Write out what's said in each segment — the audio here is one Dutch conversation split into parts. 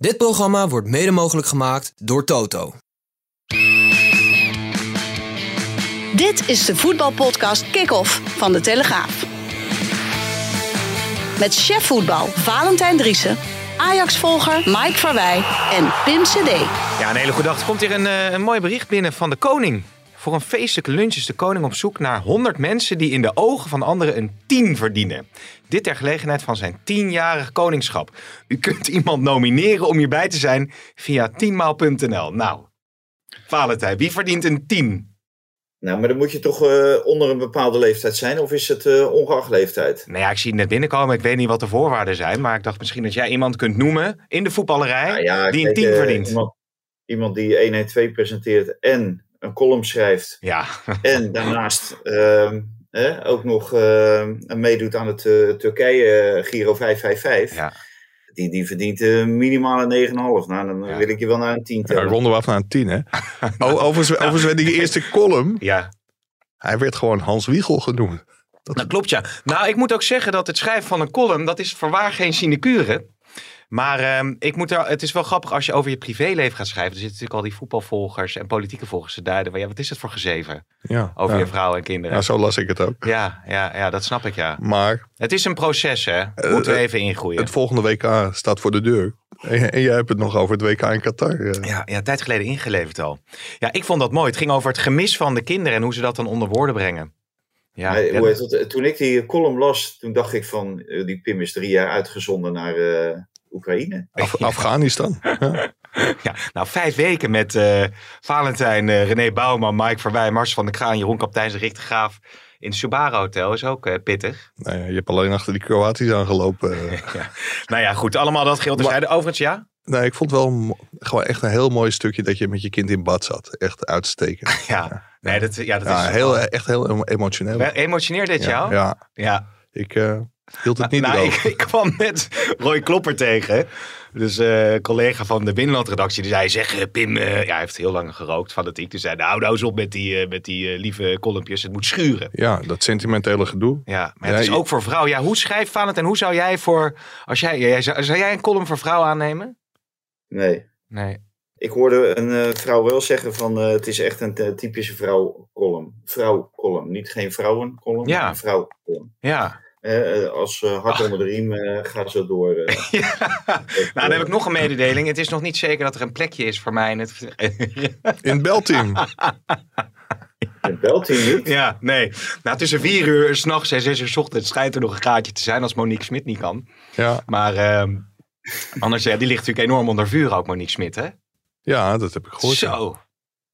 Dit programma wordt mede mogelijk gemaakt door Toto. Dit is de voetbalpodcast Kick-Off van De Telegraaf. Met chef voetbal Valentijn Driessen, Ajax-volger Mike Verwij en Pim CD. Ja, een hele goede dag. Er komt hier een, eh, een mooi bericht binnen van de koning. Voor een feestelijke lunch is de koning op zoek naar 100 mensen die in de ogen van anderen een 10 verdienen. Dit ter gelegenheid van zijn 10-jarig koningschap. U kunt iemand nomineren om hierbij te zijn via tienmaal.nl. Nou, Valentijn, wie verdient een 10? Nou, maar dan moet je toch eh, onder een bepaalde leeftijd zijn, of is het eh, ongeacht leeftijd? Nou ja, ik zie het net binnenkomen. Ik weet niet wat de voorwaarden zijn. Maar ik dacht misschien dat jij iemand kunt noemen in de voetballerij Nou ja, die een 10 eh, verdient. Iemand, iemand die 112 presenteert en een column schrijft. Ja, En daarnaast ehm, eh, ook nog ehm, meedoet aan het eh, Turkije eh, Giro 555. ja. Die, die verdient eh, minimaal een 9,5. Nou, dan Ja. wil ik je wel naar een 10 Ja, tellen. ronden we af naar een 10, hè? Oh, overigens, overigens die eerste column, ja. hij werd gewoon Hans Wiegel genoemd. Dat klopt, ja. Nou, ik moet ook zeggen dat het schrijven van een column, dat is voorwaar geen sinecure. Maar ehm, ik moet er, het is wel grappig als je over je privéleven gaat schrijven. Er zitten natuurlijk al die voetbalvolgers en politieke volgers te duiden. Maar ja, wat is het voor gezeven Ja, over ja. je vrouw en kinderen? Ja, zo las ik het ook. Ja, ja, ja, dat snap ik, ja. Maar Het is een proces, hè. Moeten we eh, even ingroeien. het volgende WK staat voor de deur. En, en jij hebt het nog over het WK in Qatar. eh. Ja, ja, een tijd geleden ingeleverd al. Ja, ik vond dat mooi. Het ging over het gemis van de kinderen en hoe ze dat dan onder woorden brengen. Ja, Maar hoe heet? Toen ik die column las, toen dacht ik van, eh, die Pim is drie jaar uitgezonden naar eh, Oekraïne. Af- Afghanistan. Ja. Ja, nou, vijf weken met eh, Valentijn, eh, René Bouwman, Mike Verwij, Mars van der Kraan, Jeroen Kapteins en de Graaf in het Subara Hotel is ook eh, pittig. Nou ja, je hebt alleen achter die Kroatiërs aangelopen. Ja. Nou ja, goed, allemaal dat geheel terzijde. Overigens, ja? Nee, ik vond wel gewoon echt een heel mooi stukje dat je met je kind in bad zat. Echt uitstekend. Ja, nee, dat, ja, dat Ja, is heel, echt heel emo- emotioneel. Wel, Emotioneert dit jou? Ja, Ja. ik eh, hield het niet nou, ik, kwam net Roy Klopper tegen. Dus eh collega van de binnenlandredactie. Die zei, zeg eh, Pim, eh, ja, hij heeft heel lang gerookt, fanatiek. Dus zei, nou, nou eens op met die, eh, met die eh, lieve kolompjes. Het moet schuren. Ja, dat sentimentele gedoe. Ja, maar Ja, het is je- ook voor vrouw. Ja, hoe schrijft Valentijn? Hoe zou jij voor, als jij, jij zou, zou jij een column voor vrouw aannemen? Nee. Nee. Ik hoorde een eh, vrouw wel zeggen van, eh, het is echt een typische vrouw-column. Vrouw-column, niet geen vrouwen-column, Ja. maar een vrouw-column. Ja. Eh, als eh, hart onder de riem eh, gaat zo door. eh. ja. Nou, dan heb ik nog een mededeling. Het is nog niet zeker dat er een plekje is voor mij in het... In het belteam. Het belt hier niet. ja, nee. Nou, tussen vier uur s'nachts en zes uur 's ochtends schijnt er nog een gaatje te zijn als Monique Smit niet kan. Ja, Maar ehm, anders, ja, die ligt natuurlijk enorm onder vuur ook, Monique Smit, hè? ja, dat heb ik gehoord. ja. Zo.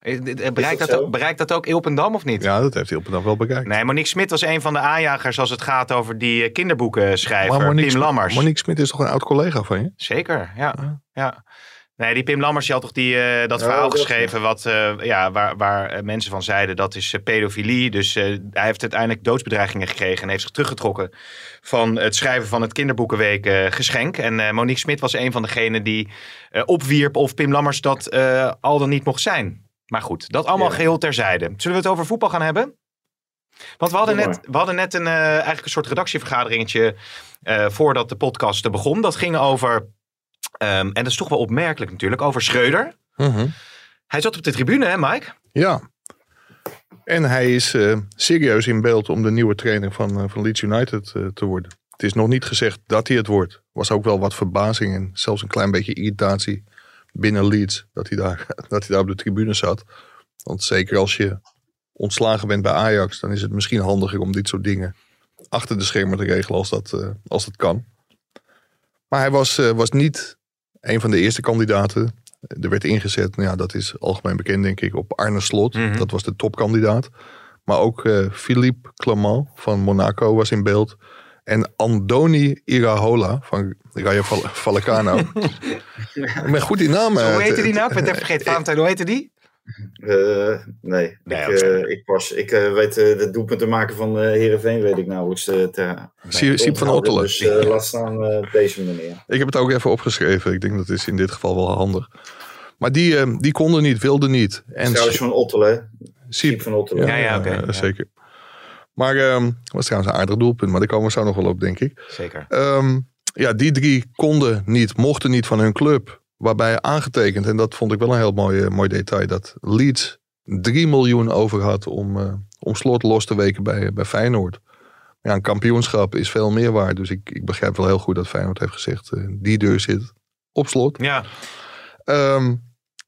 Eh, Bereikt dat bereikt dat ook Ilpendam of niet? Ja, dat heeft af wel bekijkt. Nee, Monique Smit was een van de aanjagers als het gaat over die eh, kinderboekenschrijver, Monique, Pim Smit- Lammers. Monique Smit is toch een oud collega van je? Zeker, ja. Ja. ja. Nee, die Pim Lammers die had toch die, eh, dat Ja, verhaal dat- geschreven wat, eh, ja, waar, waar mensen van zeiden dat is pedofilie. Dus eh, hij heeft uiteindelijk doodsbedreigingen gekregen en heeft zich teruggetrokken van het schrijven van het kinderboekenweek eh, geschenk. En eh, Monique Smit was een van degenen die eh, opwierp of Pim Lammers dat eh, al dan niet mocht zijn. Maar goed, dat allemaal Ja. geheel terzijde. Zullen we het over voetbal gaan hebben? Want we hadden net, we hadden net een, eh, eigenlijk een soort redactievergaderingetje eh, voordat de podcast begon. Dat ging over, ehm, en dat is toch wel opmerkelijk natuurlijk, over Schreuder. Mhm. Hij zat op de tribune, hè Mike? Ja. En hij is eh, serieus in beeld om de nieuwe trainer van, van Leeds United eh, te worden. Het is nog niet gezegd dat hij het wordt. was ook wel wat verbazing en zelfs een klein beetje irritatie binnen Leeds dat hij daar, dat hij daar op de tribune zat. Want zeker als je ontslagen bent bij Ajax, dan is het misschien handiger om dit soort dingen achter de schermen te regelen als dat, eh, als dat kan. Maar hij was, eh, was niet een van de eerste kandidaten. Er werd ingezet, nou ja, dat is algemeen bekend denk ik, op Arne Slot. Mhm. Dat was de topkandidaat. Maar ook eh, Philippe Clement van Monaco was in beeld. En Andoni Iraola van Rayo Val- Vallecano. ik ben goed die naam. eh, hoe heette te- die nou? Ik ben het even vergeten. Valentijn, hoe heette die? Eh, nee, Nee, ik, eh, ik, pas, ik eh, weet eh, de doelpunten maken van eh Heerenveen, weet ik nou. Is, te, te, Siep- van Ottelen. Dus eh, laat staan eh, deze meneer. Ik heb het ook even opgeschreven. Ik denk dat is in dit geval wel handig. Maar die, eh, die konden niet, wilden niet. En Trouwens van Ottelen? Siep, Siep van Ottelen. Ja, ja, oké, eh, ja. zeker. Maar ehm was trouwens een aardig doelpunt. Maar daar komen we zo nog wel op, denk ik. Zeker. Ehm, ja, die drie konden niet, mochten niet van hun club Waarbij aangetekend, en dat vond ik wel een heel mooi, eh, mooi detail, dat Leeds 3 miljoen over had om, eh, om slot los te weken bij, bij Feyenoord. Ja, een kampioenschap is veel meer waard. Dus ik, ik begrijp wel heel goed dat Feyenoord heeft gezegd, eh, die deur zit op slot. Ja, Ehm,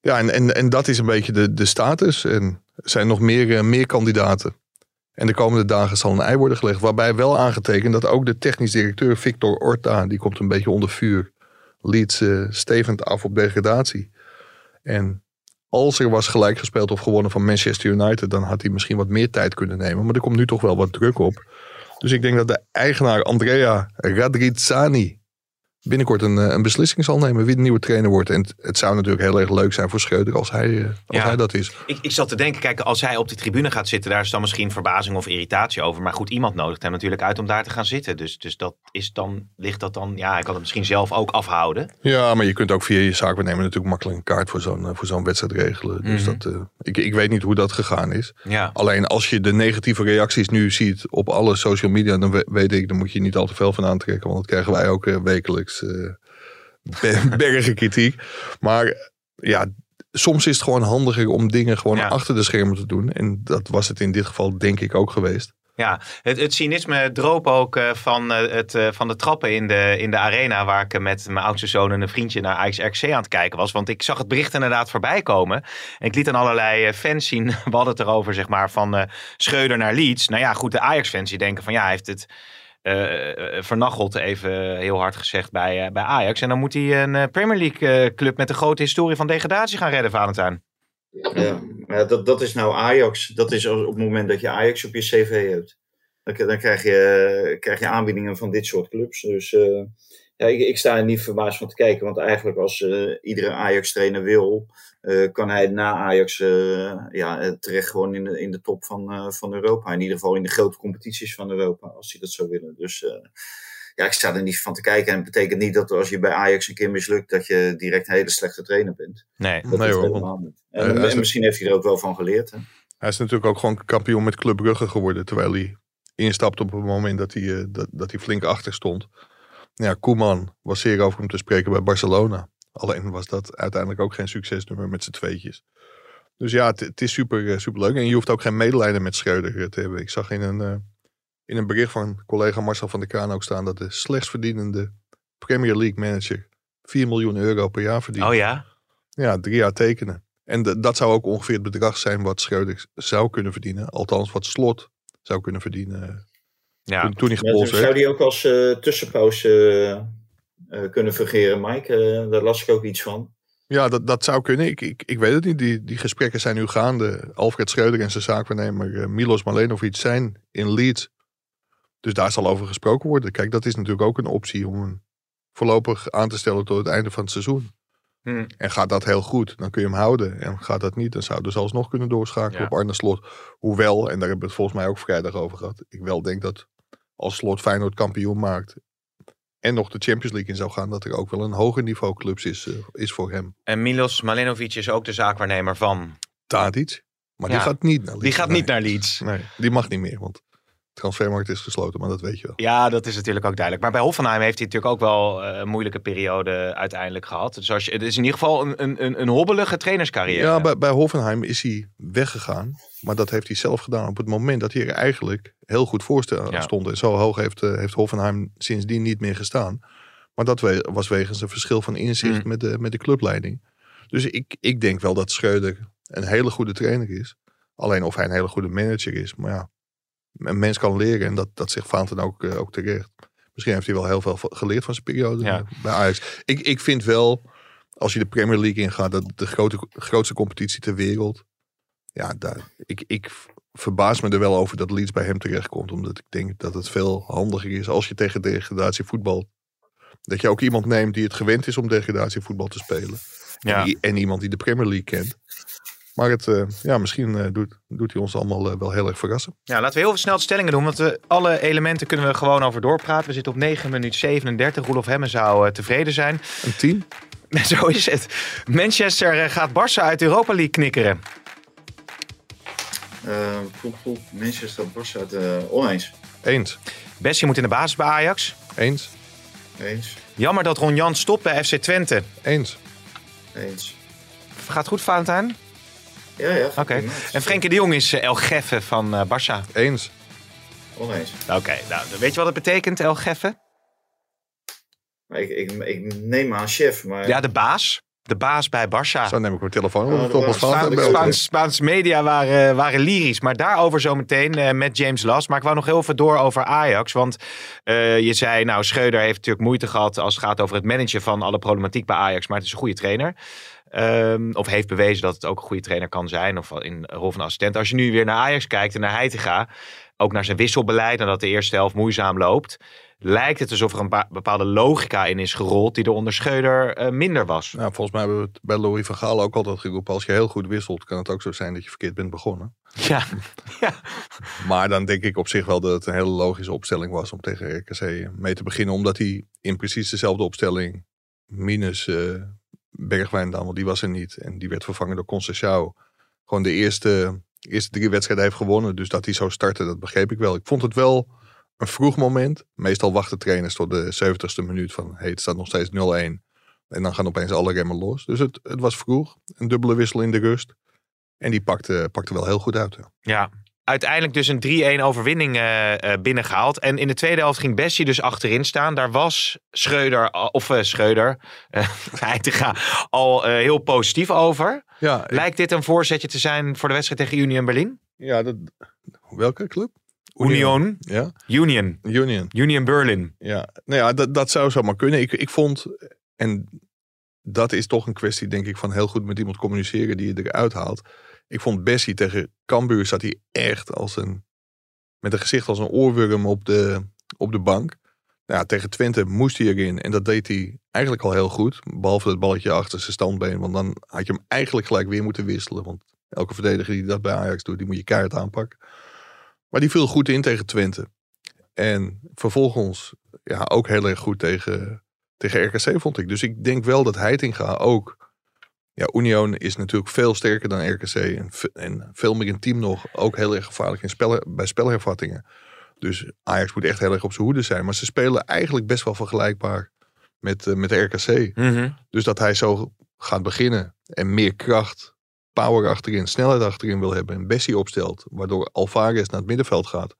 ja, en, en, en dat is een beetje de, de status. En er zijn nog meer, meer kandidaten. En de komende dagen zal een ei worden gelegd. Waarbij wel aangetekend dat ook de technisch directeur Victor Orta, die komt een beetje onder vuur. Leeds eh, stevend af op degradatie. En als er was gelijk gespeeld of gewonnen van Manchester United, dan had hij misschien wat meer tijd kunnen nemen. Maar er komt nu toch wel wat druk op. Dus ik denk dat de eigenaar Andrea Radrizzani binnenkort een, eh, een beslissing zal nemen wie de nieuwe trainer wordt. En het, het zou natuurlijk heel erg leuk zijn voor Schreuder als hij, eh, als Ja. hij dat is. ik, ik zat te denken, kijk, als hij op de tribune gaat zitten, daar is dan misschien verbazing of irritatie over. Maar goed, iemand nodigt hem natuurlijk uit om daar te gaan zitten. Dus, dus dat is dan, ligt dat dan, ja, hij kan het misschien zelf ook afhouden. Ja, maar je kunt ook via je zaakwaarnemer natuurlijk makkelijk een kaart voor zo'n eh, voor zo'n wedstrijd regelen. Dus Mhm. dat, ik, ik weet niet hoe dat gegaan is. Ja, Alleen als je de negatieve reacties nu ziet op alle social media, dan we- weet ik, dan moet je niet al te veel van aantrekken. Want dat krijgen wij ook eh, wekelijks eh, be- bergen kritiek. Maar ja, soms is het gewoon handiger om dingen gewoon Ja. achter de schermen te doen. En dat was het in dit geval denk ik ook geweest. ja. Het, het cynisme droop ook eh, van, eh, het, eh, van de trappen in de, in de arena waar ik eh, met mijn oudste zoon en een vriendje naar Ajax RC aan het kijken was. Want ik zag het bericht inderdaad voorbij komen. En ik liet aan allerlei eh, fans zien, we hadden het erover zeg maar, van eh Schreuder naar Leeds. Nou ja, goed, de Ajax-fans die denken van ja, hij heeft het vernacheld, even heel hard gezegd, bij, bij Ajax. En dan moet hij een Premier League club met een grote historie van degradatie gaan redden, Valentijn. Ja, dat, dat is nou Ajax. Dat is op het moment dat je Ajax op je cv hebt. Dan, dan krijg, je, krijg je aanbiedingen van dit soort clubs. Dus ja, ik, ik sta er niet verbaasd van te kijken. Want eigenlijk als iedere Ajax-trainer wil, eh, kan hij na Ajax eh, ja, eh, terecht gewoon in de, in de top van, eh, van Europa. In ieder geval in de grote competities van Europa, als hij dat zou willen. Dus eh, ja, ik sta er niet van te kijken. En het betekent niet dat als je bij Ajax een keer mislukt, dat je direct een hele slechte trainer bent. Nee. Dat Nee is helemaal niet. En, misschien heeft hij er ook wel van geleerd. Hè? Hij is natuurlijk ook gewoon kampioen met Club Brugge geworden. Terwijl hij instapte op het moment dat hij, eh, dat, dat hij flink achter stond. Ja, Koeman was zeer over hem te spreken bij Barcelona. Alleen was dat uiteindelijk ook geen succesnummer met z'n tweetjes. Dus ja, het, is super, eh, super leuk. En je hoeft ook geen medelijden met Schreuder eh, te hebben. Ik zag in een, eh, in een bericht van collega Marcel van der Kraan ook staan... dat de slechts verdienende Premier League manager 4 miljoen euro per jaar verdient. Oh ja? Ja, drie jaar tekenen. En dat zou ook ongeveer het bedrag zijn wat Schreuder zou kunnen verdienen. Althans, wat Slot zou kunnen verdienen Ja. toen, toen hij Ja, dus zou die ook als eh, tussenpauze kunnen fungeren, Mike? Eh, daar las ik ook iets van. Ja, dat, dat zou kunnen. Ik, ik, ik weet het niet. Die, die gesprekken zijn nu gaande. Alfred Schreuder en zijn zaakwaarnemer eh, Milos Malenovic zijn in Leeds. Dus daar zal over gesproken worden. Kijk, dat is natuurlijk ook een optie om hem voorlopig aan te stellen tot het einde van het seizoen. Hm. En gaat dat heel goed, dan kun je hem houden. En gaat dat niet, dan zou dus alsnog kunnen doorschakelen Ja. op Arne Slot. Hoewel, en daar hebben we het volgens mij ook vrijdag over gehad. Ik wel denk dat als Slot Feyenoord kampioen maakt en nog de Champions League in zou gaan, dat er ook wel een hoger niveau clubs is, eh, is voor hem. En Milos Malenovic is ook de zaakwaarnemer van. Tadic. Maar Ja. die gaat niet naar Leeds. Die gaat niet naar Leeds. Nee, die mag niet meer, want transfermarkt is gesloten, maar dat weet je wel. Ja, dat is natuurlijk ook duidelijk. Maar bij Hoffenheim heeft hij natuurlijk ook wel eh, een moeilijke periode uiteindelijk gehad. Dus als je, het is in ieder geval een, een, een, hobbelige trainerscarrière. Ja, bij, bij Hoffenheim is hij weggegaan. Maar dat heeft hij zelf gedaan op het moment dat hij er eigenlijk heel goed voor Ja. stond. En zo hoog heeft, eh, heeft Hoffenheim sindsdien niet meer gestaan. Maar dat we- was wegens een verschil van inzicht Mm. met, de, met de clubleiding. Dus ik, ik denk wel dat Schreuder een hele goede trainer is. Alleen of hij een hele goede manager is. Maar ja, een mens kan leren. En dat, dat zegt Vaanten ook, eh, ook terecht. Misschien heeft hij wel heel veel geleerd van zijn periode Ja. bij Ajax. Ik, ik vind wel, als je de Premier League ingaat, dat de grote, grootste competitie ter wereld. Ja, daar, ik, ik verbaas me er wel over dat Leeds bij hem terechtkomt. Omdat ik denk dat het veel handiger is als je tegen degradatie voetbal. Dat je ook iemand neemt die het gewend is om degradatie voetbal te spelen. Ja. En iemand die de Premier League kent. Maar het, eh, ja, misschien eh, doet, doet hij ons allemaal eh, wel heel erg verrassen. Ja, laten we heel veel snel de stellingen doen. Want we, alle elementen kunnen we gewoon over doorpraten. We zitten op 9 minuten 37. Roelof Hemmen zou eh, tevreden zijn. Een team? Zo is het. Manchester eh, gaat Barça uit Europa League knikkeren. Eh, poep, poep, Manchester, Barca, uit, oneens. Eens. Bessie moet in de basis bij Ajax. Eens. Eens. Jammer dat Ron Jan stopt bij FC Twente. Eens. eens. Gaat goed, Valentijn? Ja, ja. Oké. En Frenkie de Jong is eh, El Geffe van eh Barça. Eens. Oneens. Oké, nou, weet je wat het betekent, El Geffe? Ik, ik, ik neem aan chef, maar... Ja, de baas. De baas bij Barça. Zo neem ik mijn telefoon Oh, op. Spaans Spaans-. Spaans, media waren, waren lyrisch. Maar daarover zometeen eh, met James Las. Maar ik wou nog heel even door over Ajax. Want eh, je zei, nou, Schreuder heeft natuurlijk moeite gehad als het gaat over het managen van alle problematiek bij Ajax. Maar het is een goede trainer. Ehm, of heeft bewezen dat het ook een goede trainer kan zijn. Of in rol van assistent. Als je nu weer naar Ajax kijkt en naar Heitinga. Ook naar zijn wisselbeleid en dat de eerste helft moeizaam loopt. Lijkt het alsof er een bepaalde logica in is gerold die er onder Schreuder eh, minder was. Nou, volgens mij hebben we het bij Louis van Gaal ook altijd geroepen. Als je heel goed wisselt, kan het ook zo zijn dat je verkeerd bent begonnen. Ja, ja. Maar dan denk ik op zich wel dat het een hele logische opstelling was om tegen RKC mee te beginnen. Omdat hij in precies dezelfde opstelling, minus eh, Bergwijn dan, die was er niet. En die werd vervangen door Conceição. Gewoon de eerste, eerste drie wedstrijden heeft gewonnen. Dus dat hij zo startte, dat begreep ik wel. Ik vond het wel een vroeg moment. Meestal wachten trainers tot de 70ste minuut van, hey, het staat nog steeds 0-1. En dan gaan opeens alle remmen los. Dus het, het was vroeg. Een dubbele wissel in de rust. En die pakte, pakte wel heel goed uit. Ja, uiteindelijk dus een 3-1 overwinning eh, eh, binnengehaald. En in de tweede helft ging Bessie dus achterin staan. Daar was Schreuder, al- of eh, Schreuder, eh, Heitinga, al eh, heel positief over. Ja, Lijkt dit een voorzetje te zijn voor de wedstrijd tegen Union Berlin? Ja, dat, welke club? Union, Ja, Union, Union. Union Berlin. Ja, nou ja, dat, dat zou zomaar kunnen. Ik, ik vond, en dat is toch een kwestie, denk ik, van heel goed met iemand communiceren die je eruit haalt. Ik vond Bessie tegen Cambuur zat hij echt als een, met een gezicht als een oorworm op de, op de bank. Nou tegen Twente moest hij erin en dat deed hij eigenlijk al heel goed. Behalve het balletje achter zijn standbeen, want dan had je hem eigenlijk gelijk weer moeten wisselen. Want elke verdediger die dat bij Ajax doet, die moet je keihard aanpakken. Maar die viel goed in tegen Twente. En vervolgens ja, ook heel erg goed tegen, tegen RKC vond ik. Dus ik denk wel dat Heitinga ook... Ja, Union is natuurlijk veel sterker dan RKC. En, en veel meer een team nog. Ook heel erg gevaarlijk in spel, bij spelhervattingen. Dus Ajax moet echt heel erg op zijn hoede zijn. Maar ze spelen eigenlijk best wel vergelijkbaar met, eh, met RKC. Mhm. Dus dat hij zo gaat beginnen en meer kracht, power achterin, snelheid achterin wil hebben en Bessie opstelt, waardoor Alvarez naar het middenveld gaat.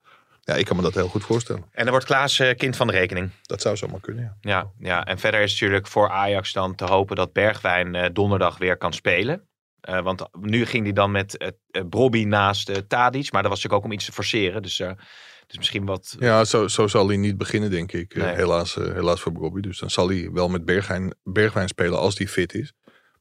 Ja, ik kan me dat heel goed voorstellen. En dan wordt Klaas eh, kind van de rekening. Dat zou zomaar kunnen, ja. Ja, ja, en verder is natuurlijk voor Ajax dan te hopen dat Bergwijn eh, donderdag weer kan spelen. Eh, want nu ging hij dan met Brobby naast Tadic. Maar dat was natuurlijk ook om iets te forceren. Dus, dus misschien wat... Ja, zo, zo zal hij niet beginnen, denk ik. Nee. helaas, helaas voor Brobby. Dus dan zal hij wel met Bergwijn, Bergwijn spelen als hij fit is.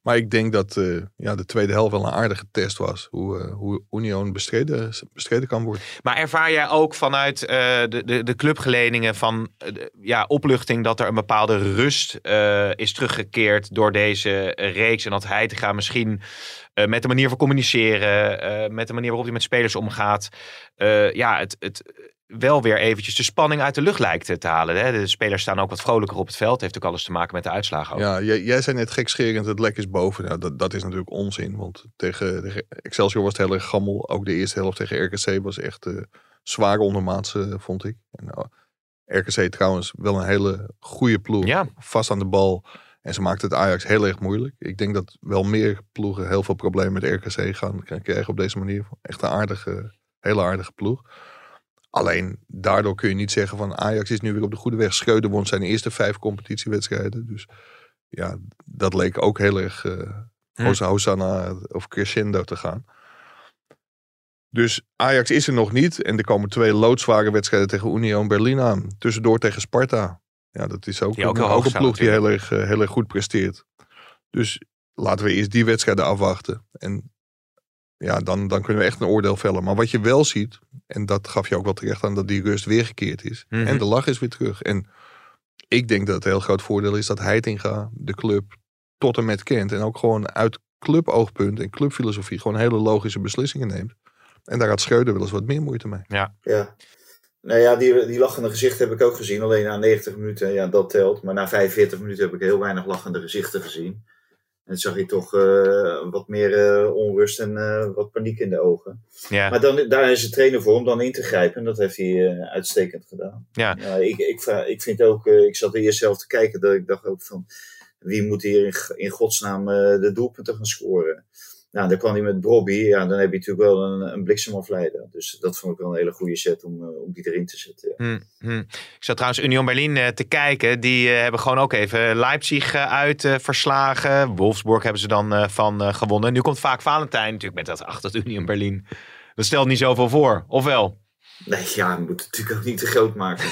Maar ik denk dat uh, ja, de tweede helft wel een aardige test was. Hoe, uh, hoe Union bestreden, bestreden kan worden. Maar ervaar jij ook vanuit uh, de, de, de van ja, opluchting dat er een bepaalde rust is teruggekeerd door deze reeks. En dat hij te gaan misschien met de manier van communiceren, met de manier waarop hij met spelers omgaat. ja, het, het wel weer eventjes de spanning uit de lucht lijkt te halen. Hè? De spelers staan ook wat vrolijker op het veld. Heeft ook alles te maken met de uitslagen. Ook. Ja, jij, jij zei net gekscherend, het lek is boven. Nou, dat, dat is natuurlijk onzin. Want tegen, tegen, Excelsior was het heel erg gammel. Ook de eerste helft tegen RKC was echt uh, zwaar ondermaats, uh, vond ik. En, uh, RKC trouwens wel een hele goede ploeg. Ja. Vast aan de bal. En ze maakte het Ajax heel erg moeilijk. Ik denk dat wel meer ploegen heel veel problemen met RKC gaan, gaan krijgen op deze manier. Echt een aardige, hele aardige ploeg. Alleen daardoor kun je niet zeggen van Ajax is nu weer op de goede weg. Schreuder won zijn eerste vijf competitiewedstrijden. Dus ja, dat leek ook heel erg uh, hm. Hosanna of crescendo te gaan. Dus Ajax is er nog niet. En er komen twee loodzware wedstrijden tegen Union Berlin aan. Tussendoor tegen Sparta. Ja, dat is ook, die ook, een, ook een ploeg die heel erg, uh, heel erg goed presteert. Dus laten we eerst die wedstrijden afwachten. En ja, dan, dan kunnen we echt een oordeel vellen. Maar wat je wel ziet, en dat gaf je ook wel terecht aan, dat die rust weergekeerd is. Mhm. Mm -hmm. En de lach is weer terug. En ik denk dat het een heel groot voordeel is dat Heitinga de club tot en met kent. En ook gewoon uit cluboogpunt en clubfilosofie gewoon hele logische beslissingen neemt. En daar had Schreuder wel eens wat meer moeite mee. Ja. ja. Nou ja, die, die lachende gezichten heb ik ook gezien. Alleen na 90 minuten, ja, dat telt. Maar na 45 minuten heb ik heel weinig lachende gezichten gezien. En zag je toch uh, wat meer uh, onrust en uh, wat paniek in de ogen. Ja. Maar dan, daar is de trainer voor om dan in te grijpen. En dat heeft hij uitstekend gedaan. Ja. ik, ik, ik vind ook, ik zat de eerste helft te kijken, dat ik dacht ook van... wie moet hier in, in godsnaam de doelpunten gaan scoren? Nou, dan kwam hij met Bobby. Ja, dan heb je natuurlijk wel een, een bliksemafleider. Dus dat vond ik wel een hele goede set om, uh, om die erin te zetten. Ja. Hmm, hmm. Ik zat trouwens Union Berlin uh, te kijken. Die uh, hebben gewoon ook even Leipzig uit verslagen. Wolfsburg hebben ze dan van gewonnen. Nu komt vaak Valentijn natuurlijk met dat achter Union Berlin. Dat stelt niet zoveel voor, of wel? Nee, ja, je moet het natuurlijk ook niet te groot maken.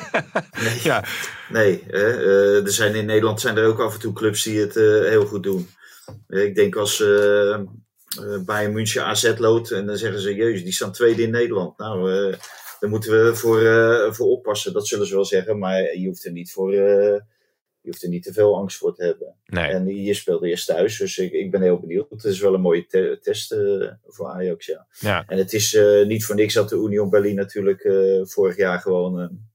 nee, ja. nee er zijn in Nederland zijn er ook af en toe clubs die het heel goed doen. Ik denk als uh, bij een München AZ loopt en dan zeggen ze, jezus, die staan tweede in Nederland. Nou, uh, daar moeten we voor, uh, voor oppassen, dat zullen ze wel zeggen. Maar je hoeft er niet voor, je hoeft er niet te veel angst voor te hebben. Nee. En je speelde eerst thuis, dus ik, ik ben heel benieuwd. Het is wel een mooie te test voor Ajax, ja. ja. En het is niet voor niks dat de Union Berlin natuurlijk vorig jaar gewoon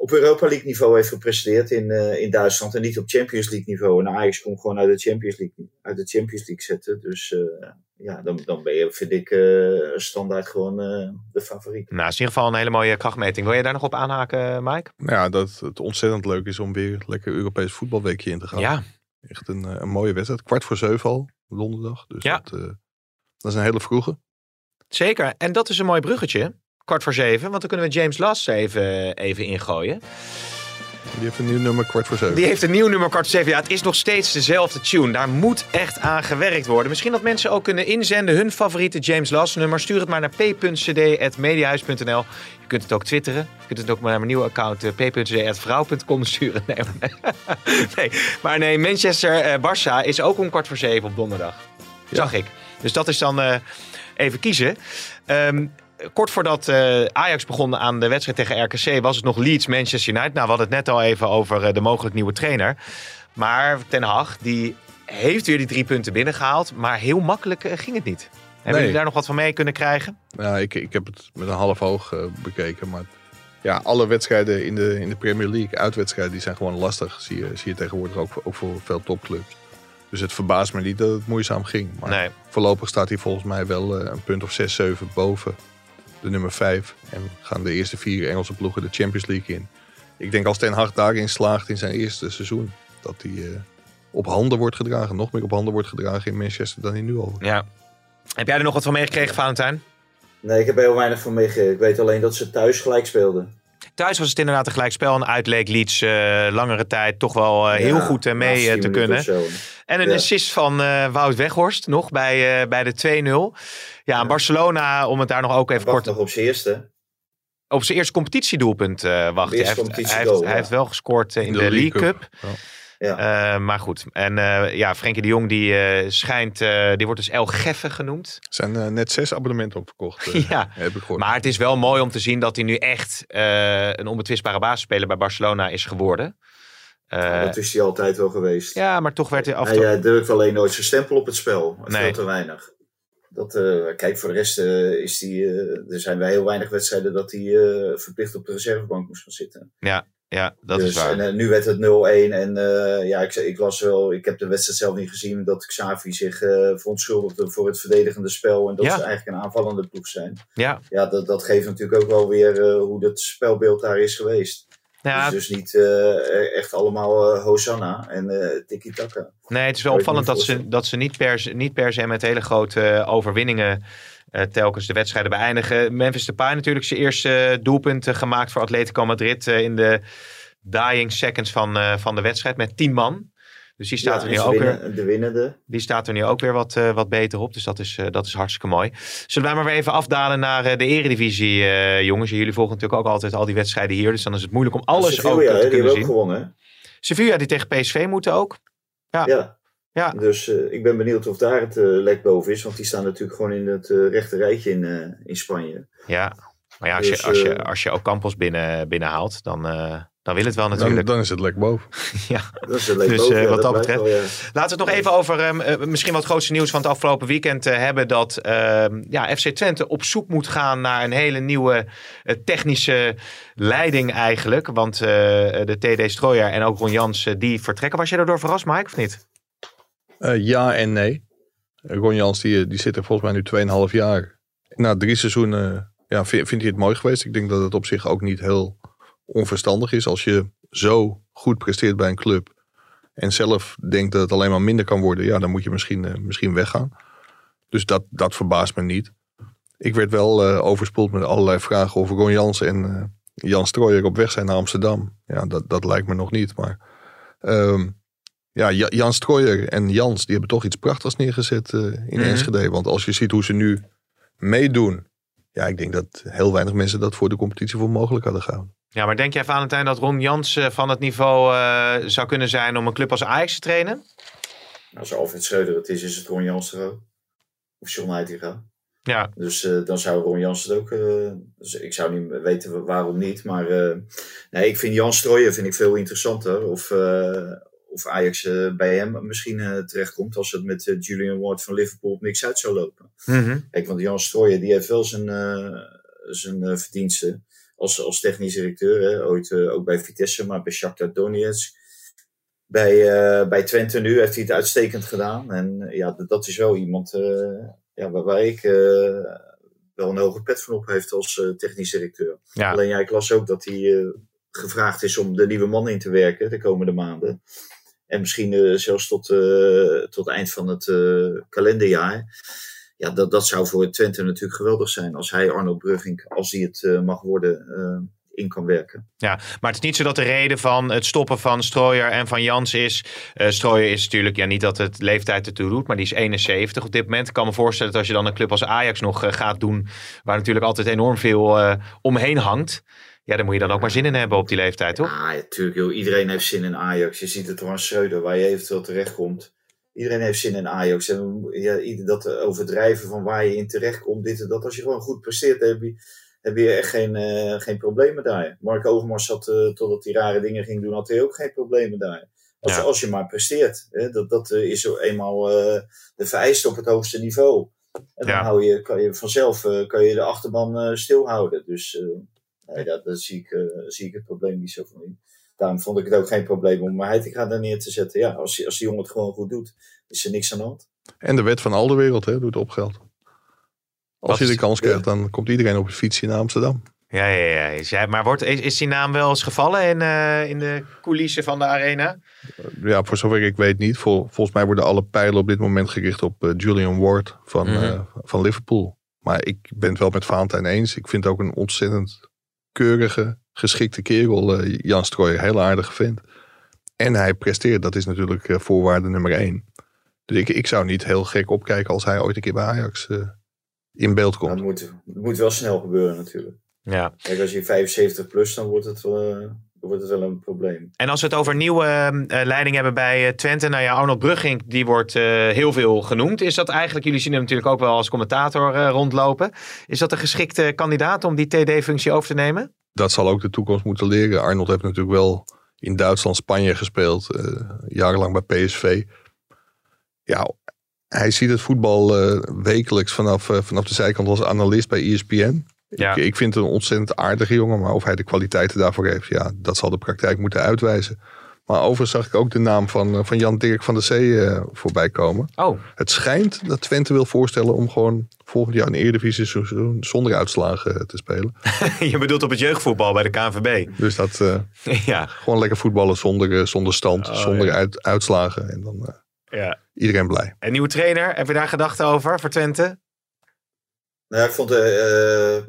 op Europa League niveau heeft gepresteerd in, uh, in Duitsland en niet op Champions League niveau. En Ajax komt gewoon uit de Champions League, uit de Champions League zetten. Dus uh, ja, dan, dan ben je, vind ik, uh, standaard gewoon de favoriet. Nou, is in ieder geval een hele mooie krachtmeting. Wil je daar nog op aanhaken, Mike? Ja, dat het ontzettend leuk is om weer lekker Europees voetbalweekje in te gaan. Ja. Echt een, een mooie wedstrijd. Kwart voor zeven al, donderdag. Dus ja. dat, dat is een hele vroege. Zeker. En dat is een mooi bruggetje kwart voor zeven. Want dan kunnen we James Lass even, even ingooien. Die heeft een nieuw nummer kwart voor zeven. Die heeft een nieuw nummer kwart voor zeven. Ja, het is nog steeds dezelfde tune. Daar moet echt aan gewerkt worden. Misschien dat mensen ook kunnen inzenden hun favoriete James Lass nummer. Stuur het maar naar p.cd.mediahuis.nl. Je kunt het ook twitteren. Je kunt het ook maar naar mijn nieuwe account uh, p.cd.vrouw.com sturen. Nee, nee, maar nee, Manchester uh, Barça is ook om kwart voor zeven op donderdag. Zag ik. Dus dat is dan uh, even kiezen. Um, kort voordat uh, Ajax begon aan de wedstrijd tegen RKC was het nog Leeds Manchester United. Nou, we hadden het net al even over uh, de mogelijk nieuwe trainer. Maar Ten Hag, die heeft weer die drie punten binnengehaald. Maar heel makkelijk uh, ging het niet. Hebben Nee. jullie daar nog wat van mee kunnen krijgen? Ja, ik, ik heb het met een half oog eh, bekeken. Maar ja, alle wedstrijden in de, in de Premier League, uitwedstrijden, die zijn gewoon lastig. Zie je, zie je tegenwoordig ook, ook voor veel topclubs. Dus het verbaast me niet dat het moeizaam ging. Maar Nee. voorlopig staat hij volgens mij wel eh, een punt of 6, 7 boven de nummer 5. En gaan de eerste vier Engelse ploegen de Champions League in. Ik denk als Ten Hag daarin slaagt in zijn eerste seizoen, dat hij eh, op handen wordt gedragen. Nog meer op handen wordt gedragen in Manchester dan hij nu al. Ja. Heb jij er nog wat van meegekregen, Valentijn? Nee, ik heb er heel weinig van meegekregen. Ik weet alleen dat ze thuis gelijk speelden. Thuis was het inderdaad een gelijkspel. En uitleek Leeds eh, langere tijd toch wel eh, heel Ja, goed eh, mee te kunnen. zo. En een Ja. assist van eh, Wout Weghorst nog bij, eh, bij de 2-0. Ja, en Barcelona, om het daar nog ook even Wacht kort nog op zijn eerste. op zijn eerste competitiedoelpunt eh wacht. Hij heeft, hij, heeft, hij heeft wel gescoord in de, League Cup. Ja. Ja. Eh, maar goed. En eh, ja, Frenkie de Jong die eh, schijnt, eh, die wordt dus El Geffe genoemd. Er zijn net zes abonnementen opverkocht. Ja, heb ik gehoord. Maar het is wel mooi om te zien dat hij nu echt eh, een onbetwistbare basisspeler bij Barcelona is geworden. Eh, dat is hij altijd wel geweest. ja, maar toch werd hij af en Hij toe... eh, drukt alleen nooit zijn stempel op het spel. Nee. Veel te weinig. Dat, eh, kijk, voor de rest eh, is die, er zijn wel heel weinig wedstrijden dat hij eh, verplicht op de reservebank moest gaan zitten. Ja, dat dus, is waar. En eh, nu werd het 0-1 en eh, ja, ik, ik las wel, ik heb de wedstrijd zelf niet gezien, dat Xavi zich eh verontschuldigde voor het verdedigende spel en dat Ja. ze eigenlijk een aanvallende ploeg zijn. ja, Ja, dat, dat geeft natuurlijk ook wel weer hoe het spelbeeld daar is geweest. Ja, Het is dus niet eh, echt allemaal eh, Hosanna en eh tiki-taka. nee, het is wel opvallend dat ze, dat ze niet, per, se- niet per se met hele grote overwinningen telkens de wedstrijden beëindigen. Memphis Depay natuurlijk zijn eerste doelpunt gemaakt voor Atletico Madrid in de dying seconds van, van de wedstrijd met 10 man. Dus die staat, Ja, er, nu ook weer, de winnende. die staat er nu ook weer wat, eh, wat beter op. Dus dat is, eh, dat is hartstikke mooi. Zullen wij maar weer even afdalen naar eh, de eredivisie, jongens. Jullie volgen natuurlijk ook altijd al die wedstrijden hier. Dus dan is het moeilijk om alles Sevilla, ook te die kunnen hebben ook zien. gewonnen. hè? Sevilla die tegen PSV moeten ook. Ja. Ja. Ja. Dus ik ben benieuwd of daar het lek boven is. Want die staan natuurlijk gewoon in het rechte rijtje in, in Spanje. Ja, maar ja, als, Dus, je, als, je, als je ook Campos binnen, binnenhaalt, dan, dan wil het wel natuurlijk. dan is het lek boven. ja. Dat is het lek Dus, boven. eh, ja, wat dat betreft- wel, ja. Laten we het nog even over ehm, eh, misschien wat grootste nieuws van het afgelopen weekend eh, hebben. Dat ehm, ja, FC Twente op zoek moet gaan naar een hele nieuwe technische leiding eigenlijk. Want eh, de TD Strooijer en ook Ron Jans die vertrekken. Was je daardoor verrast, Mike, of niet? Eh, ja en nee. Ron Jans die, die zit er volgens mij nu 2,5 jaar. Na drie seizoenen ja, vind, vindt hij het mooi geweest. Ik denk dat het op zich ook niet heel onverstandig is. Als je zo goed presteert bij een club. en zelf denkt dat het alleen maar minder kan worden, ja, dan moet je misschien, eh, misschien weggaan. Dus dat, dat verbaast me niet. Ik werd wel eh, overspoeld met allerlei vragen over Ron Jans en uh, Jan Strooijer op weg zijn naar Amsterdam. Ja, dat, dat lijkt me nog niet. Maar ehm, ja, Jan Strooijer en Jans, die hebben toch iets prachtigs neergezet in mm Enschede. Want als je ziet hoe ze nu meedoen, ja, ik denk dat heel weinig mensen dat voor de competitie voor mogelijk hadden gehouden. Ja, maar denk jij, Valentijn, dat Ron Jans van het niveau uh, zou kunnen zijn om een club als Ajax te trainen? Nou, als Alfred Schreuder het is, is het Ron Jans er ook. Of John Heitinga. Ja. Dus uh, dan zou Ron Jans het ook... Uh, dus ik zou niet weten waarom niet. Maar nee, ik vind Jan Strooijen vind ik veel interessanter. Of, of Ajax bij hem misschien terechtkomt. Als het met Julian Ward van Liverpool op niks uit zou lopen. Mm -hmm. Kijk, want Jan Strooijen die heeft wel zijn, zijn verdiensten als, als technisch directeur. Hè, ooit uh, ook bij Vitesse, maar bij Shakhtar Donetsk. Bij, uh, bij Twente nu heeft hij het uitstekend gedaan. En uh, ja, dat is wel iemand ja, waar, waar ik wel een hoge pet van op heeft als technisch directeur. Ja. Alleen ja, ik las ook dat hij gevraagd is om de nieuwe man in te werken de komende maanden. En misschien zelfs tot, tot eind van het kalenderjaar ja, dat, dat zou voor Twente natuurlijk geweldig zijn als hij Arnold Brugging, als hij het uh, mag worden, uh, in kan werken. Ja, maar het is niet zo dat de reden van het stoppen van Strooier en van Jans is. Uh, Strooier is natuurlijk, ja, niet dat het leeftijd ertoe doet, maar die is 71 op dit moment. Ik kan me voorstellen dat als je dan een club als Ajax nog gaat doen, waar natuurlijk altijd enorm veel omheen hangt. Ja, daar moet je dan ook maar zin in hebben op die leeftijd, toch? Ja, natuurlijk. Joh. Iedereen heeft zin in Ajax. Je ziet het toch aan Schreuder, waar je eventueel terechtkomt. Iedereen heeft zin in Ajax. En ja, dat overdrijven van waar je in terecht komt, dit en dat. Als je gewoon goed presteert, heb je, heb je echt geen, uh, geen problemen daar. Mark Overmars had, uh, totdat hij rare dingen ging doen, had hij ook geen problemen daar. Als, ja. als je maar presteert. Hè, dat, dat uh, is zo eenmaal de vereiste op het hoogste niveau. En dan hou je, kan je vanzelf kan je de achterban stilhouden. Dus nee, dat, dat zie, ik, zie ik het probleem niet zo van in. Daarom vond ik het ook geen probleem om Heitinga daar neer te zetten. Ja, als, als die jongen het gewoon goed doet, is er niks aan de hand. En de wet van al de wereld hè, doet opgeld. Als je de kans krijgt, dan komt iedereen op een fietsje naar Amsterdam. Ja, ja, ja. Maar wordt, is, is die naam wel eens gevallen in, eh, in de coulissen van de arena? Ja, voor zover ik weet niet. Vol, volgens mij worden alle pijlen op dit moment gericht op eh, Julian Ward van, Mhm. eh, van Liverpool. Maar ik ben het wel met Valentijn eens. Ik vind het ook een ontzettend keurige, geschikte kerel. eh, Jan Strooijer, heel aardige vent. En hij presteert, dat is natuurlijk eh, voorwaarde nummer één. Dus ik, ik zou niet heel gek opkijken als hij ooit een keer bij Ajax eh, in beeld komt. het, moet, het moet wel snel gebeuren natuurlijk. Ja. Kijk, als je 75 plus, dan wordt het wel, wordt het wel een probleem. En als we het over nieuwe eh, leiding hebben bij eh, Twente. Nou ja, Arnold Brugging, die wordt eh, heel veel genoemd. Is dat eigenlijk, jullie zien hem natuurlijk ook wel als commentator eh, rondlopen. Is dat een geschikte kandidaat om die TD-functie over te nemen? dat zal ook de toekomst moeten leren. Arnold heeft natuurlijk wel in Duitsland, Spanje gespeeld. eh, jarenlang bij PSV. Ja, hij ziet het voetbal eh, wekelijks vanaf, eh, vanaf de zijkant als analist bij ESPN. Ja. Ik, ik vind het een ontzettend aardige jongen. Maar of hij de kwaliteiten daarvoor heeft, ja, dat zal de praktijk moeten uitwijzen. Maar overigens zag ik ook de naam van, eh, van Jan Dirk van der Zee eh, voorbij komen. Oh, Het schijnt dat Twente wil voorstellen om gewoon volgend jaar een Eredivisie seizoen zonder uitslagen eh, te spelen. je bedoelt op het jeugdvoetbal bij de KNVB. Dus dat, ja, Gewoon lekker voetballen zonder, zonder stand, Oh, zonder ja. uit, uitslagen. En dan ja. iedereen blij. En nieuwe trainer, heb je daar gedachten over voor Twente? Nou, ik vond eh,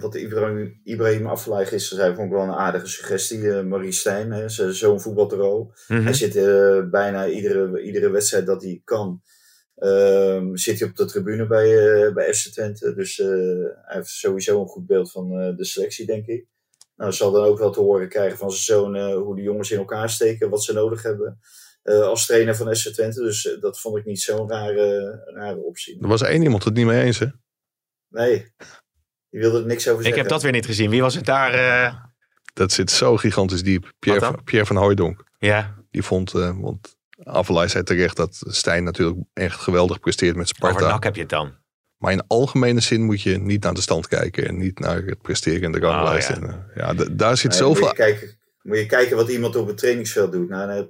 wat Ibrahim, Ibrahim Afellay gisteren zei, vond ik wel een aardige suggestie. eh, Marie Stijn, hè, zo'n voetbaltero. Mhm. Hij zit eh, bijna iedere, iedere wedstrijd dat hij kan, ehm, zit hij op de tribune bij, bij FC Twente. Dus hij heeft sowieso een goed beeld van de selectie, denk ik. Nou, zal dan ook wel te horen krijgen van zijn zoon hoe de jongens in elkaar steken, wat ze nodig hebben als trainer van FC Twente. Dus dat vond ik niet zo'n rare, rare optie. Er was één iemand het niet mee eens. Hè? Nee, je wilde er niks over Ik zeggen. heb dat weer niet gezien. Wie was het daar? eh? Dat zit zo gigantisch diep. Pierre, Pierre van Hooijdonk. Ja, Die vond, eh, want Avalai zei terecht dat Stijn natuurlijk echt geweldig presteert met over Sparta. NAC heb je het dan. Maar in algemene zin moet je niet naar de stand kijken. En niet naar het presteren in de ranglijst. Oh, ja. En, eh, ja, daar zit Nee, moet, zoveel... je kijken, moet je kijken wat iemand op het trainingsveld doet. Nou, nou,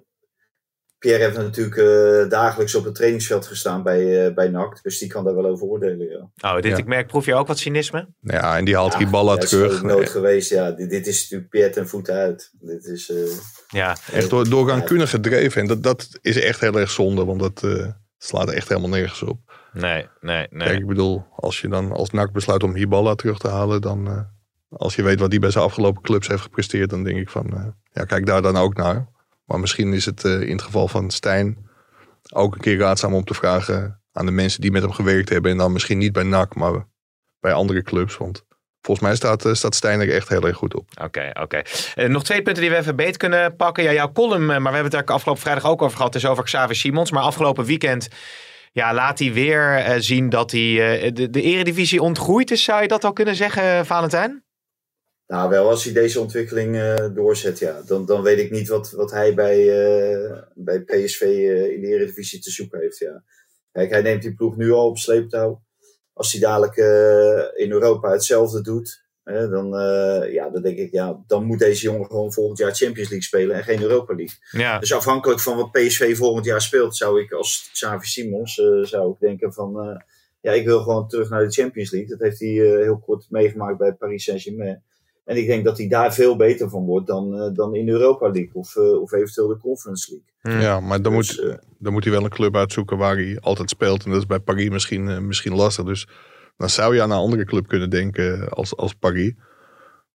Pierre heeft natuurlijk eh, dagelijks op het trainingsveld gestaan bij, eh, bij NAC. Dus die kan daar wel over oordelen, ja. Oh, dit, Ja. ik merk, proef je ook wat cynisme? Ja, en die haalt dat is terug. ook nooit geweest, ja. Dit, dit is natuurlijk Pierre ten voeten uit. Dit is... eh, Ja, Echt door, door rancune gedreven. En dat, dat is echt heel erg zonde, want dat eh, slaat er echt helemaal nergens op. nee, nee, nee. Kijk, ik bedoel, als je dan als NAC besluit om Hiballa terug te halen, dan eh, als je weet wat hij bij zijn afgelopen clubs heeft gepresteerd, dan denk ik van, eh, ja, kijk daar dan ook naar. Maar misschien is het eh, in het geval van Stijn ook een keer raadzaam om te vragen aan de mensen die met hem gewerkt hebben. En dan misschien niet bij NAC, maar bij andere clubs. Want volgens mij staat, eh, staat Stijn er echt heel erg goed op. Oké, oké. Eh, nog twee punten die we even beet kunnen pakken. Ja, jouw column, maar we hebben het daar afgelopen vrijdag ook over gehad, is over Xavier Simons. Maar afgelopen weekend ja, laat hij weer zien dat hij de, de eredivisie ontgroeid is. Zou je dat al kunnen zeggen, Valentijn? Nou, wel als hij deze ontwikkeling eh, doorzet, ja. Dan, dan weet ik niet wat, wat hij bij, eh, bij PSV eh, in de Eredivisie te zoeken heeft, ja. Kijk, hij neemt die ploeg nu al op sleeptouw. Als hij dadelijk in Europa hetzelfde doet, hè, dan, ja, dan denk ik, ja, dan moet deze jongen gewoon volgend jaar Champions League spelen en geen Europa League. Ja, Dus afhankelijk van wat PSV volgend jaar speelt, zou ik als Xavi Simons, zou ik denken van, ja, ik wil gewoon terug naar de Champions League. Dat heeft hij heel kort meegemaakt bij Paris Saint-Germain. En ik denk dat hij daar veel beter van wordt dan, eh, dan in Europa League of, eh, of eventueel de Conference League. Ja, maar dan, Dus, moet, eh, dan moet hij wel een club uitzoeken waar hij altijd speelt. En dat is bij Paris misschien, eh, misschien lastig. Dus dan zou je aan een andere club kunnen denken als, als Paris.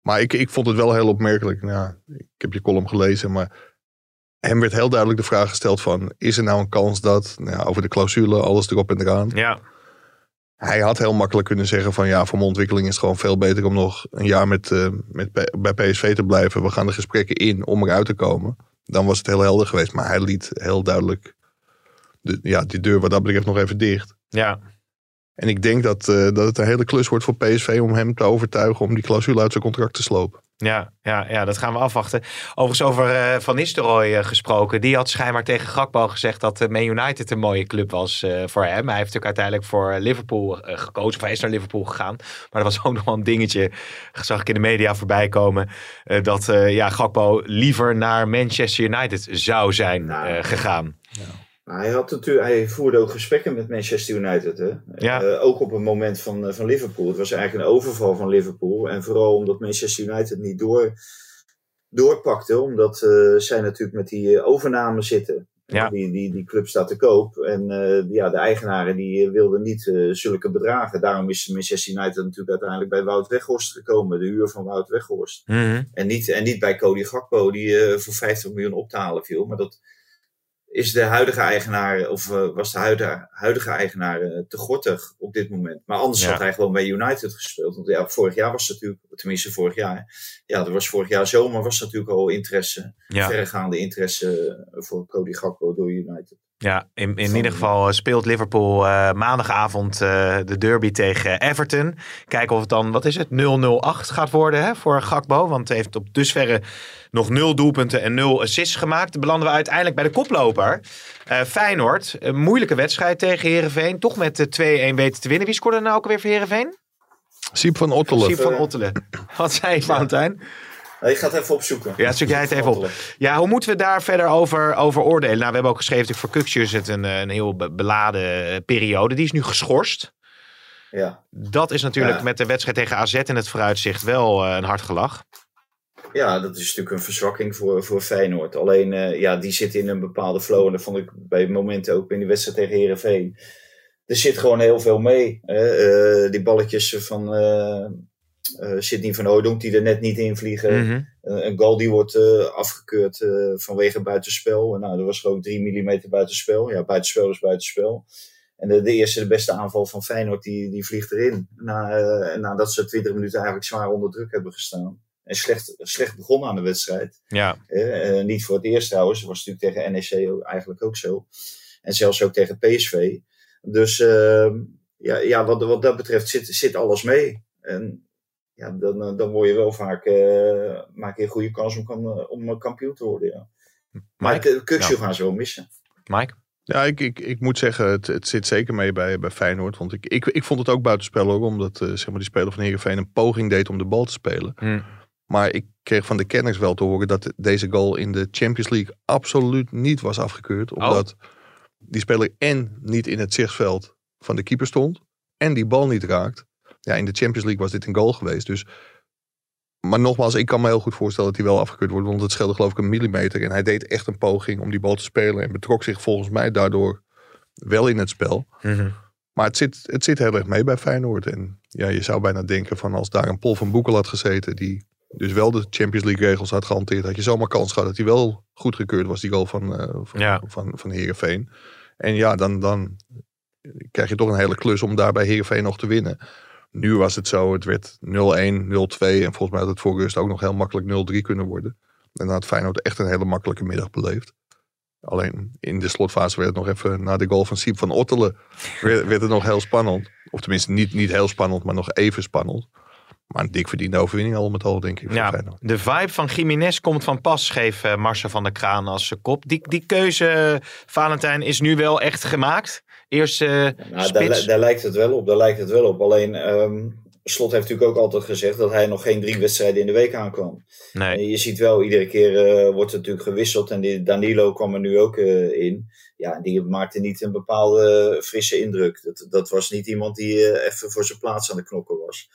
Maar ik, ik vond het wel heel opmerkelijk. Nou, ja, ik heb je column gelezen, maar hem werd heel duidelijk de vraag gesteld van... is er nou een kans dat, nou ja, over de clausule, alles erop en eraan... ja, Hij had heel makkelijk kunnen zeggen van ja, voor mijn ontwikkeling is het gewoon veel beter om nog een jaar met, eh, met, bij PSV te blijven. We gaan de gesprekken in om eruit te komen. Dan was het heel helder geweest. Maar hij liet heel duidelijk de, ja, die deur wat dat betreft nog even dicht. ja. En ik denk dat, eh, dat het een hele klus wordt voor PSV om hem te overtuigen om die clausule uit zijn contract te slopen. Ja, ja, ja, dat gaan we afwachten. Overigens over eh, Van Nistelrooy eh, gesproken. Die had schijnbaar tegen Gakpo gezegd dat Man United een mooie club was eh, voor hem. Hij heeft natuurlijk uiteindelijk voor Liverpool gekozen. Of hij is naar Liverpool gegaan. Maar er was ook nog wel een dingetje, zag ik in de media voorbij komen. eh, dat eh, ja, Gakpo liever naar Manchester United zou zijn gegaan. Maar hij, had natuurlijk, hij voerde ook gesprekken met Manchester United. Hè? Ja. Eh, ook op het moment van, eh, van Liverpool. Het was eigenlijk een overval van Liverpool. En vooral omdat Manchester United niet door, doorpakte. Omdat eh, zij natuurlijk met die overname zitten. Ja. Die, die, die club staat te koop. En ja, de eigenaren die wilden niet zulke bedragen. Daarom is Manchester United natuurlijk uiteindelijk bij Wout Weghorst gekomen. De huur van Wout Weghorst. Mhm. En niet, en niet bij Cody Gakpo, die voor 50 miljoen op te halen viel. Maar dat is de huidige eigenaar, of eh, was de huidige, huidige eigenaar eh, te gortig op dit moment. Maar anders Ja. had hij gewoon bij United gespeeld. Want ja, vorig jaar was het natuurlijk, tenminste vorig jaar. Ja, er was vorig jaar zomer was natuurlijk al interesse, Ja. verregaande interesse eh, voor Cody Gakpo door United. Ja, in, in ieder geval eh, speelt Liverpool eh, maandagavond eh, de derby tegen Everton. Kijken of het dan, wat is het, 0-0-8 gaat worden hè, voor Gakbo. Want hij heeft op dusverre nog nul doelpunten en nul assists gemaakt. Dan belanden we uiteindelijk bij de koploper. Feyenoord, een moeilijke wedstrijd tegen Herenveen. Toch met eh, 2-1 weten te winnen. Wie scoorde er nou ook alweer voor Herenveen? Siep van Ottelen. Siep van Ottelen. Wat zei Valentijn? Nee, ik ga het even opzoeken. Ja, zoek jij het even op. Ja, hoe moeten we daar verder over, over oordelen? Nou, we hebben ook geschreven voor Kuksje is het een, eh, een heel be- beladen eh, periode. Die is nu geschorst. Ja. Dat is natuurlijk Ja. met de wedstrijd tegen AZ in het vooruitzicht wel eh, een hard gelach. Ja, dat is natuurlijk een verzwakking voor, voor Feyenoord. Alleen, ja, die zit in een bepaalde flow. En dat vond ik bij momenten ook in die wedstrijd tegen Herenveen. Er zit gewoon heel veel mee. hè. Die balletjes van eh, Sidney van Oudonk die er net niet in vliegen. Mhm. Eh, een goal die wordt eh, afgekeurd eh, vanwege buitenspel. En nou, er was gewoon 3 mm buitenspel. Ja, buitenspel is buitenspel. En de, de eerste, de beste aanval van Feyenoord, die, die vliegt erin. Na, eh, nadat ze 20 minuten eigenlijk zwaar onder druk hebben gestaan. En slecht, slecht begonnen aan de wedstrijd. Ja, Eh, eh, niet voor het eerst trouwens. Dat was natuurlijk tegen NEC eigenlijk ook zo. En zelfs ook tegen PSV. Dus ehm, ja, ja wat, wat dat betreft zit, zit alles mee. En ja, dan, eh, dan word je wel vaak eh, maak je een goede kans om, kan, eh, om kampioen te worden. Ja. Maar Mike? de Kukshoe Ja. gaan ze wel missen. Mike? Ja, ik, ik, ik moet zeggen, het, het zit zeker mee bij, bij Feyenoord. Want ik, ik, ik vond het ook buitenspel hoor, omdat eh, zeg maar die speler van Heerenveen een poging deed om de bal te spelen. Hm. Maar ik kreeg van de kenners wel te horen dat deze goal in de Champions League absoluut niet was afgekeurd. Omdat die speler en niet in het zichtveld van de keeper stond. En die bal niet raakt. Ja, in de Champions League was dit een goal geweest. Dus maar nogmaals, ik kan me heel goed voorstellen dat hij wel afgekeurd wordt. Want het scheelde geloof ik een millimeter. En hij deed echt een poging om die bal te spelen. En betrok zich volgens mij daardoor wel in het spel. Mhm. Maar het zit, het zit heel erg mee bij Feyenoord. En ja, je zou bijna denken van als daar een Paul van Boekel had gezeten. Die dus wel de Champions League regels had gehanteerd. Had je zomaar kans gehad dat hij wel goedgekeurd was. Die goal van, uh, van, Ja. van, van Heerenveen. En ja, dan, dan krijg je toch een hele klus om daar bij Heerenveen nog te winnen. Nu was het zo, het werd 0-1, 0-2 en volgens mij had het voor rust ook nog heel makkelijk 0-3 kunnen worden. En dan had Feyenoord echt een hele makkelijke middag beleefd. Alleen in de slotfase werd het nog even, na de goal van Siep van Ottelen, werd, werd het nog heel spannend. Of tenminste niet, niet heel spannend, maar nog even spannend. Maar een dik verdiende overwinning al met al, denk ik, Ja, de vibe van Jiménez komt van pas, schreef eh, Marcel van der Kraan als kop. Die, die keuze, eh, Valentijn, is nu wel echt gemaakt. Eerst eh Nou, daar, spits. li- daar lijkt het wel op. Daar lijkt het wel op. Alleen ehm, Slot heeft natuurlijk ook altijd gezegd dat hij nog geen drie wedstrijden in de week aankwam. nee. En je ziet wel, iedere keer eh, wordt er natuurlijk gewisseld. En die Danilo kwam er nu ook eh, in. Ja, die maakte niet een bepaalde frisse indruk. Dat, dat was niet iemand die even voor zijn plaats aan de knokken was.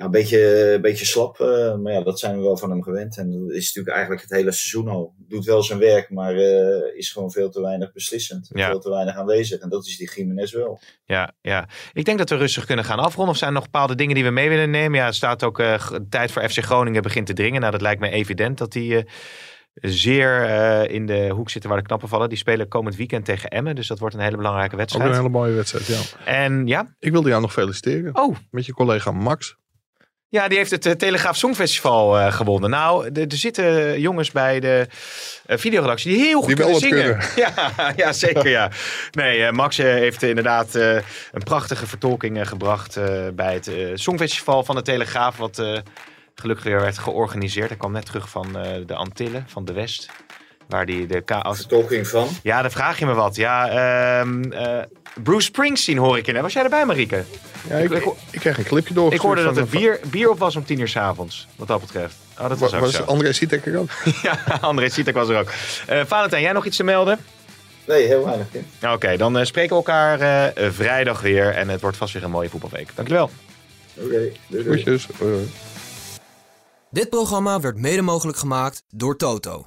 Ja, een beetje, een beetje slap. eh, maar ja, dat zijn we wel van hem gewend. En dat is natuurlijk eigenlijk het hele seizoen al. Doet wel zijn werk, maar eh, is gewoon veel te weinig beslissend. Ja. Veel te weinig aanwezig. En dat is die Jiménez wel. Ja, ja, ik denk dat we rustig kunnen gaan afronden. Of zijn er nog bepaalde dingen die we mee willen nemen? Ja, er staat ook eh, g- tijd voor FC Groningen begint te dringen. Nou, dat lijkt me evident dat die eh, zeer eh, in de hoek zitten waar de knappen vallen. Die spelen komend weekend tegen Emmen. Dus dat wordt een hele belangrijke Ook wedstrijd. een hele mooie wedstrijd, ja. En ja, Ik wilde jou nog feliciteren. oh, Met je collega Max. Ja, die heeft het eh, Telegraaf Songfestival eh, gewonnen. Nou, er zitten jongens bij de uh, videoredactie die heel goed Die kunnen zingen. Ja, ja, zeker ja. Nee, Max heeft inderdaad eh, een prachtige vertolking gebracht eh, bij het Songfestival van de Telegraaf. Wat eh, gelukkig weer werd georganiseerd. Hij kwam net terug van eh, de Antillen, van de West. Waar die de chaos... Vertolking van. Ja, dan vraag je me wat. Ja, ehm, eh, Bruce Springsteen hoor ik in. Was jij erbij, Marieke? Ja, ik, Ik- ik, ik kreeg een clipje door. Ik hoorde dat er bier, bier op was om tien uur s'avonds. Wat dat betreft. Oh, dat was ook Was zo. André Sietek er ook? Ja, André Sietek was er ook. Eh Valentijn, jij nog iets te melden? Nee, heel weinig. Oké, dan eh, spreken we elkaar eh, vrijdag weer. En het wordt vast weer een mooie voetbalweek. Dankjewel. Oké, doei, doei. Hoi. Dit programma werd mede mogelijk gemaakt door Toto.